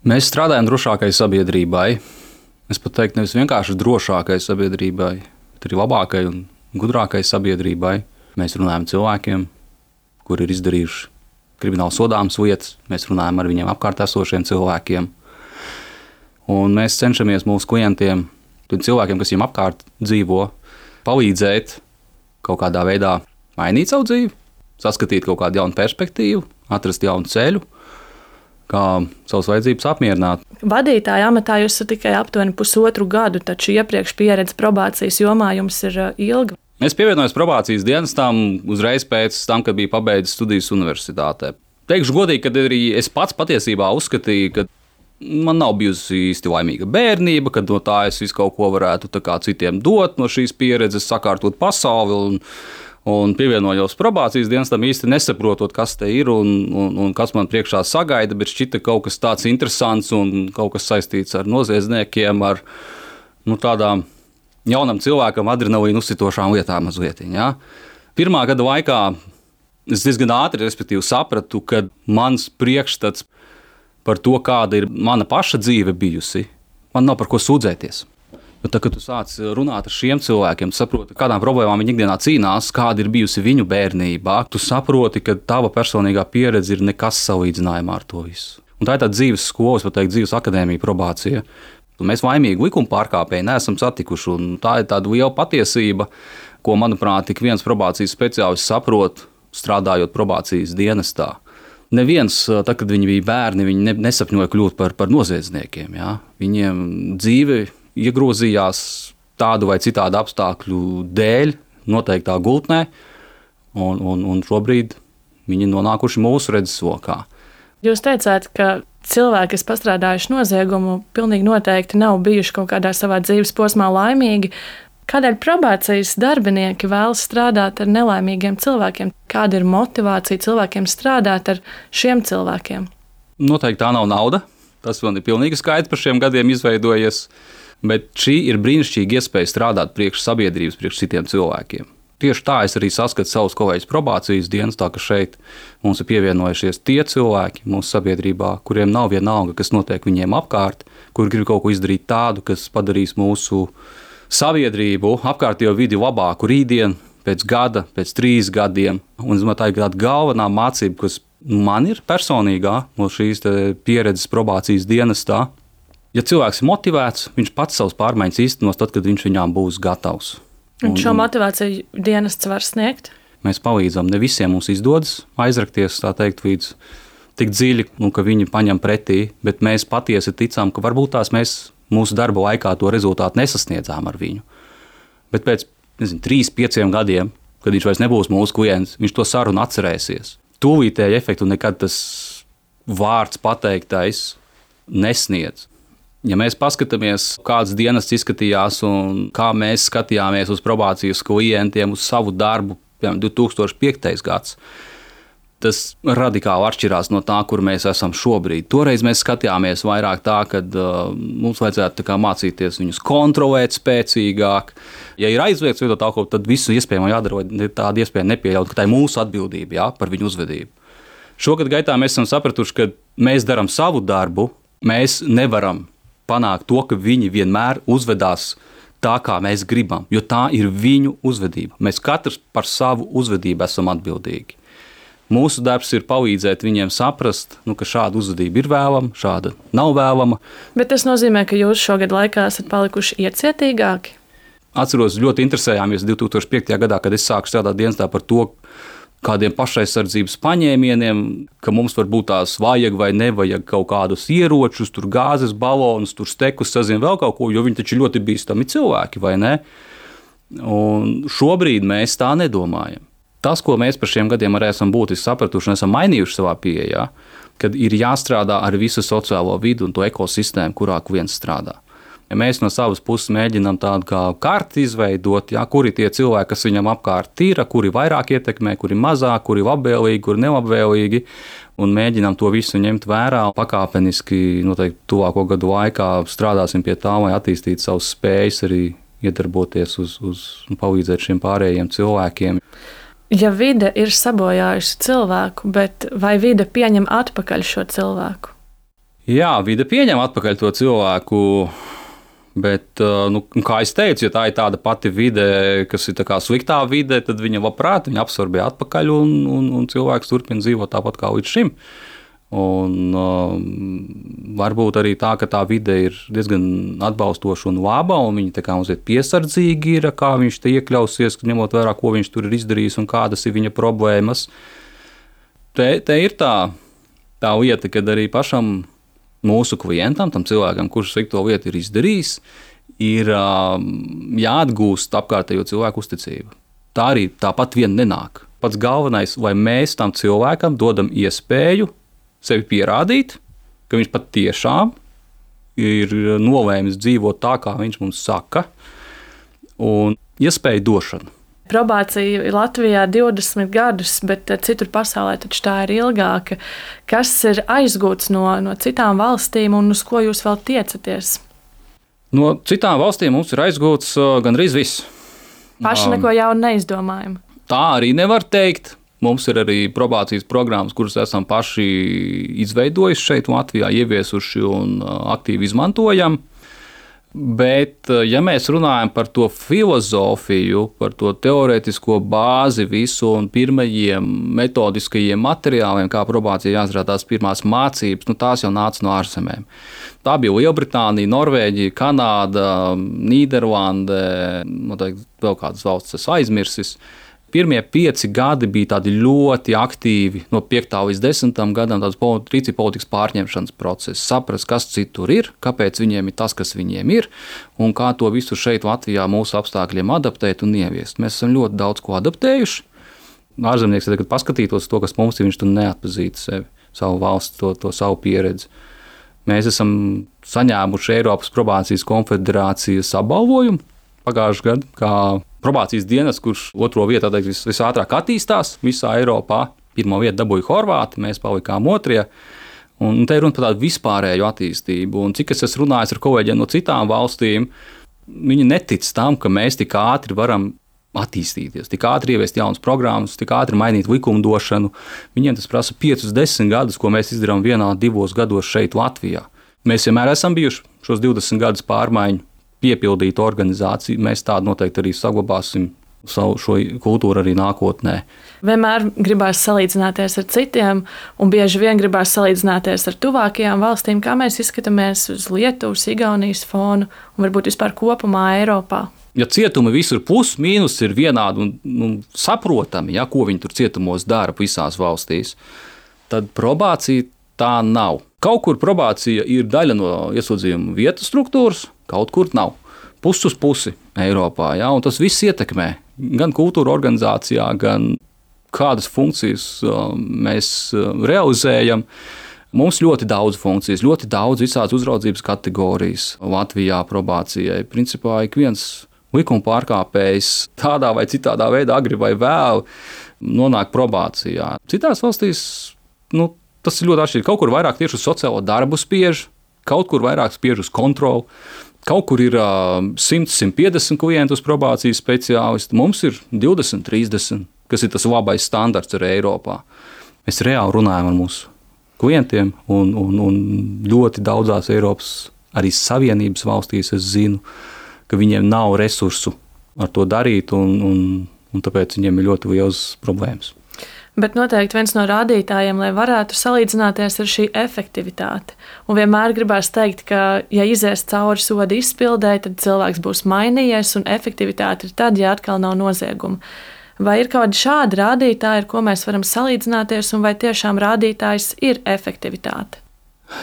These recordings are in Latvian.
Mēs strādājam drošākai sabiedrībai. Es pat teiktu, nevis vienkārši drošākai sabiedrībai, bet arī labākai un gudrākai sabiedrībai. Mēs runājam ar cilvēkiem, kuri ir izdarījuši krimināli sodāmas lietas, mēs runājam ar viņiem apkārt esošiem cilvēkiem. Un mēs cenšamies mūsu klientiem, cilvēkiem, kas viņiem apkārt dzīvo, palīdzēt kaut kādā veidā mainīt savu dzīvi, saskatīt kaut kādu jaunu perspektīvu, atrast jaunu ceļu, kā savas vajadzības apmierināt. Vadītāja amatā jūs esat tikai aptuveni pusotru gadu, taču iepriekš pieredze probācijas jomā jums ir ilga. Es pievienojos probācijas dienestam uzreiz pēc tam, kad biju pabeidzis studijas universitātē. Teikšu godīgi, ka arī es pats patiesībā uzskatīju, ka man nav bijusi īsti laimīga bērnība, kad no tā es visu kaut ko varētu citiem dot no šīs pieredzes, sakārtot pasauli. Un, un pievienojos probācijas dienestam, īsti nesaprotot, kas te ir un, un, un kas man priekšā sagaida, bet šķita kaut kas tāds interesants un kaut kas saistīts ar noziedzniekiem, ar nu, tādām jaunam cilvēkam adrenalīnu uzsitošām lietām mazliet. Ja? Pirmā gada laikā es diezgan ātri sapratu, ka mans priekšstats par to, kāda ir mana paša dzīve bijusi, man nav par ko sūdzēties. Bet, tad, kad tu sāc runāt ar šiem cilvēkiem, saproti, kādām problēmām viņi ikdienā cīnās, kāda ir bijusi viņu bērnībā, tu saproti, ka tava personīgā pieredze ir nekas salīdzinājumā ar to visu. Un tā ir tāda dzīves skolas, vai teikt, dzīves akadēmija, probācija. Un mēs vainīgi likuma pārkāpēji neesam satikuši. Tā ir tāda liela patiesība, ko, manuprāt, ik viens probācijas speciālists saprot, strādājot probācijas dienestā. Neviens, tad, kad viņi bija bērni, viņi ne, nesapņoja kļūt par, par noziedzniekiem. Ja? Viņiem dzīve iegrozījās tādu vai citādu apstākļu dēļ, noteiktā gultnē, un, un, un šobrīd viņi ir nonākuši mūsu redzeslokā. Jūs teicāt, ka cilvēki, kas pastrādājuši noziegumu, pilnīgi noteikti nav bijuši kaut kādā savā dzīves posmā laimīgi. Kādēļ probācijas darbinieki vēlas strādāt ar nelaimīgiem cilvēkiem? Kāda ir motivācija cilvēkiem strādāt ar šiem cilvēkiem? Noteikti tā nav nauda. Tas man ir pilnīgi skaidrs par šiem gadiem izveidojies. Bet šī ir brīnišķīga iespēja strādāt priekš sabiedrības, priekš citiem cilvēkiem. Tieši tā es arī saskatu savus kolēģus probācijas dienas, tā ka šeit mums ir pievienojušies tie cilvēki mūsu sabiedrībā, kuriem nav vienalga, kas notiek viņiem apkārt, kur grib kaut ko izdarīt tādu, kas padarīs mūsu sabiedrību, apkārtējo vidi labāku rītdienu, pēc gada, pēc trīs gadiem. Un es domāju, tā ir tāda galvenā mācība, kas man ir personīgā no šīs pieredzes probācijas dienestā, Ja cilvēks ir motivēts, viņš pats savus pārmaiņas īstenos tad, kad viņš viņām būs gatavs. Un, un šo motivāciju dienests var sniegt? Mēs palīdzam. Ne visiem mums izdodas aizrakties teikt, līdz tik dziļi, nu, ka viņi paņem pretī, bet mēs patiesi ticam, ka varbūt tās mēs mūsu darba laikā to rezultātu nesasniedzām ar viņu. Bet pēc nezinu, trīs, pieciem gadiem, kad viņš vairs nebūs mūsu klients, viņš to sarunu atcerēsies. Tūlītēji efektu nekad tas vārds pateiktais nesniedz. Ja mēs paskatāmies, kādas dienas izskatījās un kā mēs skatījāmies uz probācijas klientiem, uz savu darbu, piemēram, 2005. gads, tas radikāli atšķirās no tā, kur mēs esam šobrīd. Toreiz mēs skatījāmies vairāk tā, ka uh, mums vajadzētu kā, mācīties viņus kontrolēt spēcīgāk. Ja ir aizliegts kaut ko, tad visu iespējamo jādara, vai tāda iespēja nepieļaut, ka tā ir mūsu atbildība jā, par viņu uzvedību. Šogad gaitā mēs esam sapratuši, ka mēs darām savu darbu, mēs nevaram panākt to, ka viņi vienmēr uzvedās tā, kā mēs gribam, jo tā ir viņu uzvedība. Mēs katrs par savu uzvedību esam atbildīgi. Mūsu darbs ir palīdzēt viņiem saprast, nu, ka šāda uzvedība ir vēlama, šāda nav vēlama. Bet tas nozīmē, ka jūs šogad laikā esat palikuši iecietīgāki. Atceros, ļoti interesējāmies 2005. gadā, kad es sāku strādāt dienestā par to, kādiem pašaizsardzības paņēmieniem, ka mums varbūt tās vajag vai nevajag kaut kādus ieročus, tur gāzes balonus, tur stekus, sazina vēl kaut ko, jo viņi taču ļoti bīstami cilvēki, vai ne? Un šobrīd mēs tā nedomājam. Tas, ko mēs par šiem gadiem arī esam būtiski sapratuši un esam mainījuši savā pieejā, kad ir jāstrādā ar visu sociālo vidu un to ekosistēmu, kurā viens strādā. Ja mēs no savas puses mēģinām tādu kā karti izveidot, ja, kuri tie cilvēki, kas viņam apkārt ir, kuri vairāk ietekmē, kuri mazāk, kuri labvēlīgi, kuri nelabvēlīgi, un mēģinām to visu ņemt vērā. Pakāpeniski, noteikti tuvāko gadu laikā strādāsim pie tā, lai attīstītu savus spējas arī iedarboties uz, uz un palīdzēt šiem pārējiem cilvēkiem. Ja vide ir sabojājusi cilvēku, bet vai vide pieņem atpakaļ šo cilvēku? Jā, vide pieņem atpakaļ to cilvēku. Bet, nu, kā jau teicu, ja tā ir tāda pati vide, kas ir sliktā vide, tad viņa labprāt viņa absorbē atpakaļ un, un, un cilvēks turpina dzīvot tāpat kā līdz šim. Un, um, varbūt arī tā, ka tā vide ir diezgan atbalstoša un laba, un viņi tā kā mazliet piesardzīgi ir, kā viņš te iekļausies, ņemot vērā, ko viņš tur ir izdarījis un kādas ir viņa problēmas. Te, te ir tā, tā lieta, kad arī pašam mūsu klientam, tam cilvēkam, kurš slikto lietu ir izdarījis, ir um, jāatgūst apkārtējo cilvēku uzticību. Tā arī tāpat vien nenāk. Pats galvenais, lai mēs tam cilvēkam dodam iespēju sevi pierādīt, ka viņš patiešām ir nolēmis dzīvot tā, kā viņš mums saka, un iespēju došana. Probācija Latvijā 20 gadus, bet citur pasaulē taču tā ir ilgāka. Kas ir aizgūts no, no citām valstīm un uz ko jūs vēl tiecaties? No citām valstīm mums ir aizgūts uh, gandrīz viss. Paši neko jaunu neizdomājam. Tā arī nevar teikt. Mums ir arī probācijas programmas, kuras esam paši izveidojuši šeit, Latvijā, ieviesuši un aktīvi izmantojam. Bet, ja mēs runājam par to filozofiju, par to teorētisko bāzi, visu un pirmajiem metodiskajiem materiāliem, kā probācija jāizrāda tās pirmās mācības, nu, tās jau nāca no ārzemēm. Tā bija Lielbritānija, Norvēģija, Kanāda, Nīderlande, noteikti vēl kādas valsts, es aizmirsis. Pirmie pieci gadi bija tādi ļoti aktīvi, no 5. līdz 10. gadam, tāds rīcības politikas pārņemšanas process, saprast, kas citur ir, kāpēc viņiem ir tas, kas viņiem ir, un kā to visu šeit, Latvijā, mūsu apstākļiem adaptēt un ieviest. Mēs esam ļoti daudz ko adaptējuši. Ārzemnieks, kad paskatītos to, kas mums ir, viņš tur neatpazīst sevi, savu valsti, to, to savu pieredzi. Mēs esam saņēmuši Eiropas probācijas konfederācijas apbalvojumu pagājušajā gadā, kā probācijas dienas, kurš otro vietu vis, visātrāk attīstās visā Eiropā. Pirmā vieta dabūja Horvāti, mēs palikām otrajā. Un te ir runa par tādu vispārēju attīstību. Un cik es esmu runājis ar kolēģiem no citām valstīm, viņi netic tam, ka mēs tik ātri varam attīstīties, tik ātri ieviest jaunas programmas, tik ātri mainīt likumdošanu. Viņiem tas prasa 5, 10 gadus, ko mēs izdarām vienā, divos gados šeit, Latvijā. Mēs vienmēr esam bijuši šos 20 gadus pārmaiņu piepildītu organizāciju. Mēs tādu noteikti arī saglabāsim savu šo kultūru arī nākotnē. Vienmēr gribās salīdzināties ar citiem, un bieži vien gribās salīdzināties ar tuvākajām valstīm, kā mēs izskatāmies uz Lietuvas, Igaunijas fonu un varbūt vispār kopumā Eiropā. Ja cietumi visur plus mīnus ir vienādi un nu, saprotami, ja, ko viņi tur cietumos dara visās valstīs, tad probācija tā nav. Kaut kur probācija ir daļa no ieslodzījuma vietas struktūras, kaut kur nav. Pusi uz pusi Eiropā. Ja? Tas viss ietekmē gan kultūra organizācijā, gan kādas funkcijas uh, mēs uh, realizējam. Mums ļoti daudz funkcijas, ļoti daudz visādas uzraudzības kategorijas Latvijā probācijai. Principā ik viens likuma pārkāpējs tādā vai citādā veidā, agri vai vēl, nonāk probācijā. Citās valstīs nu, tas ir ļoti atšķirīgi. Kaut kur vairāk tieši uz sociālo darbu spiež, kaut kur vairāk spiež uz kontroli. Kaut kur ir uh, 100, 150 klientu uz probācijas speciālistu, mums ir 20, 30, kas ir tas labais standarts arī Eiropā. Mēs reāli runājam ar mūsu klientiem, un, un, un ļoti daudzās Eiropas, arī Savienības valstīs es zinu, ka viņiem nav resursu ar to darīt, un, un, un tāpēc viņiem ir ļoti liels problēmas. Bet noteikti viens no rādītājiem, lai varētu salīdzināties ar šī efektivitāti. Un vienmēr gribās teikt, ka, ja izies cauri soda izpildē, tad cilvēks būs mainījies, un efektivitāte ir tad, ja atkal nav nozieguma. Vai ir kādi šādi rādītāji, ar ko mēs varam salīdzināties, un vai tiešām rādītājs ir efektivitāte?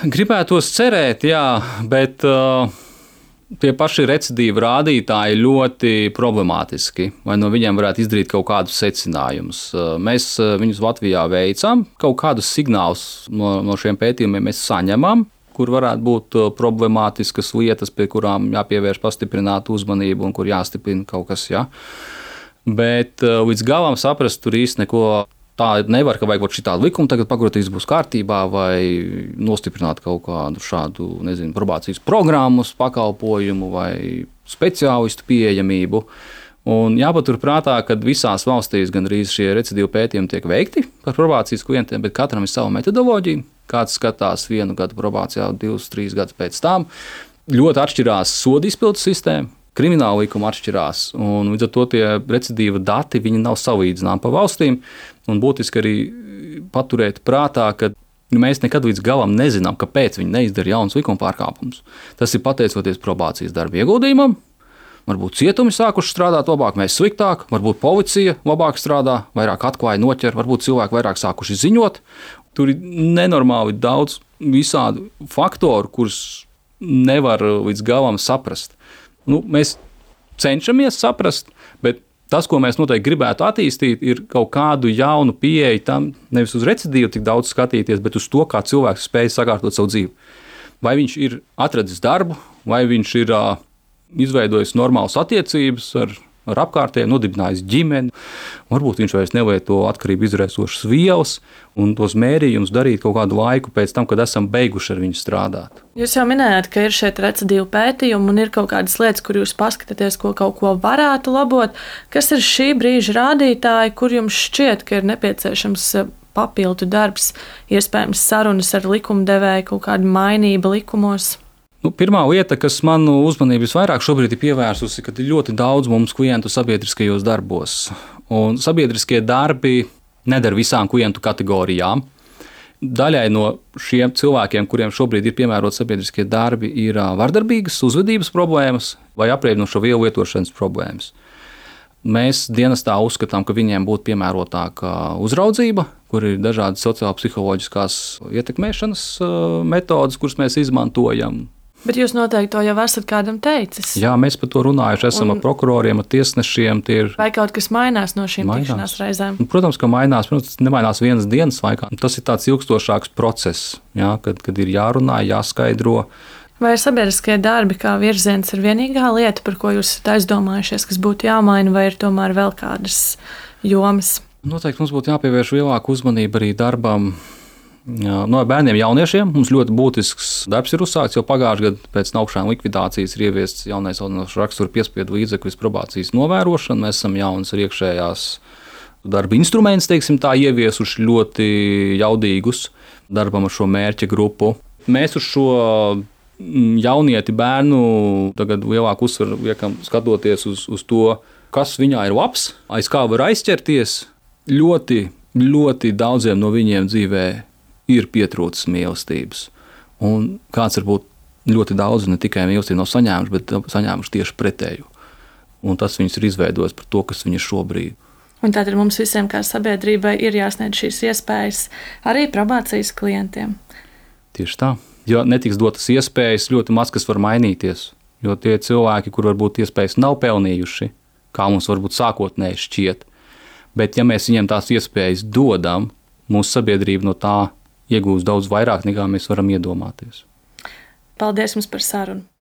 Gribētos cerēt, jā, bet. Uh tie paši recidīvu rādītāji ļoti problemātiski, vai no viņiem varētu izdarīt kaut kādus secinājumus. Mēs viņus Latvijā veicam, kaut kādus signālus no, no šiem pētījumiem mēs saņemam. Kur varētu būt problemātiskas lietas, pie kurām jāpievērš pastiprināta uzmanība un kur jāstiprina kaut kas. Ja? Bet līdz galam saprast, tur īstenībā neko tā nevar, ka vajag kaut šādu likumu tagad pagrotīs būs kārtībā vai nostiprināt kaut kādu šādu, nezinu, probācijas programmas pakalpojumu vai speciālistu pieejamību. Un jāpaturprātā, ka visās valstīs gandrīz šie recidīvu pētījumi tiek veikti par probācijas klientiem, bet katram ir sava metodoloģija, kāds skatās vienu gadu probācijā, divus, trīs gadus pēc tam. Ļoti atšķirās sodu izpildu sistēma. Krimināla likuma atšķirās, un līdz ar to tie recidīva dati nav salīdzināmi pa valstīm. Un būtiski arī paturēt prātā, ka mēs nekad līdz galam nezinām, kāpēc viņi neizdara jaunus likuma pārkāpumus. Tas ir pateicoties probācijas darba ieguldījumam, Varbūt cietumi sākuši strādāt labāk, mēs sliktāk, varbūt policija labāk strādā, vairāk atklāja, noķer, varbūt cilvēki vairāk sākuši ziņot. Tur ir nenormāli daudz visādu faktoru, kurus nevar līdz galam saprast. Nu, mēs cenšamies saprast, bet tas, ko mēs noteikti gribētu attīstīt, ir kaut kādu jaunu pieeju tam, nevis uz recidīvu tik daudz skatīties, bet uz to, kā cilvēks spēj sakārtot savu dzīvi. Vai viņš ir atradis darbu, vai viņš ir uh, izveidojis normālas attiecības ar, ar apkārtējiem, nodibinājis ģimeni. Varbūt viņš vairs nelieto atkarību izraisošas vielas un tos mērījumus darīt kaut kādu laiku pēc tam, kad esam beiguši ar viņu strādāt. Jūs jau minējāt, ka ir šeit recidīvu pētījumi un ir kaut kādas lietas, kur jūs paskatāties, ko kaut ko varētu labot. Kas ir šī brīža rādītāji, kur jums šķiet, ka ir nepieciešams eh, papildu darbs, iespējams, sarunas ar likumdevēju, kaut kāda mainība likumos? Nu, pirmā lieta, kas manu uzmanību visvairāk šobrīd ir pievērsusi, ka ir ļoti daudz mums klientu sabiedriskajos darbos. Un sabiedriskie darbi nedara visām klientu kategorijām. Daļai no šiem cilvēkiem, kuriem šobrīd ir piemēroti sabiedriskie darbi, ir vardarbīgas uzvedības problēmas vai apreibinošo vielu lietošanas problēmas. Mēs dienestā uzskatām, ka viņiem būtu piemērotāka uzraudzība, kur ir dažādas sociālo-psiholoģiskās ietekmēšanas metodes, kuras mēs izmantojam. Bet jūs noteikti to jau esat kādam teicis. Jā, mēs par to runājuši. Esam un, ar prokuroriem, ar tiesnešiem. Ir... Vai kaut kas mainās no šīm mainās. tikšanās reizēm? Nu, protams, ka mainās. Protams, tas nemainās vienas dienas laikā. Tas ir tāds ilgstošāks process, jā, kad, kad ir jārunā, jāskaidro. Vai sabiedriskie darbi kā virziens ir vienīgā lieta, par ko jūs esat aizdomājušies, kas būtu jāmaina, vai ir tomēr vēl kādas jomas? Noteikti mums būtu jāpievērš lielāka uzmanība arī darbam No bērniem, jauniešiem mums ļoti būtisks darbs ir uzsākts. Jau pagājušajā gadā pēc augšām likvidācijas ir ieviests jaunais rakstura piespiedu līdzekļu probācijas novērošana. Mēs esam jaunas ar iekšējās darba instrumentus, teiksim, tā ieviesuši ļoti jaudīgus darbam ar šo mērķa grupu. Mēs uz šo mm, jaunieti bērnu tagad lielāku uzsvaru liekam skatoties uz, uz to, kas viņā ir labs, aiz kā var aizķerties. Ļoti, ļoti daudziem no viņiem dzīvēm ir pietrūcis mīlestības. Un kāds varbūt ļoti daudz ne tikai mīlestību nav saņēmuši, bet saņēmuši tieši pretēju. Un tas viņus ir izveidojis par to, kas viņi ir šobrīd. Un tātad mums visiem, kā sabiedrībai, ir jāsniedz šīs iespējas arī probācijas klientiem. Tieši tā. Jo netiks dotas iespējas, ļoti maz kas var mainīties. Jo tie cilvēki, kur varbūt iespējas nav pelnījuši, kā mums varbūt sākotnēji šķiet, bet ja mēs viņiem tās iespējas dodam, mūsu sabiedrība no tā iegūs daudz vairāk nekā mēs varam iedomāties. Paldies jums par sarunu!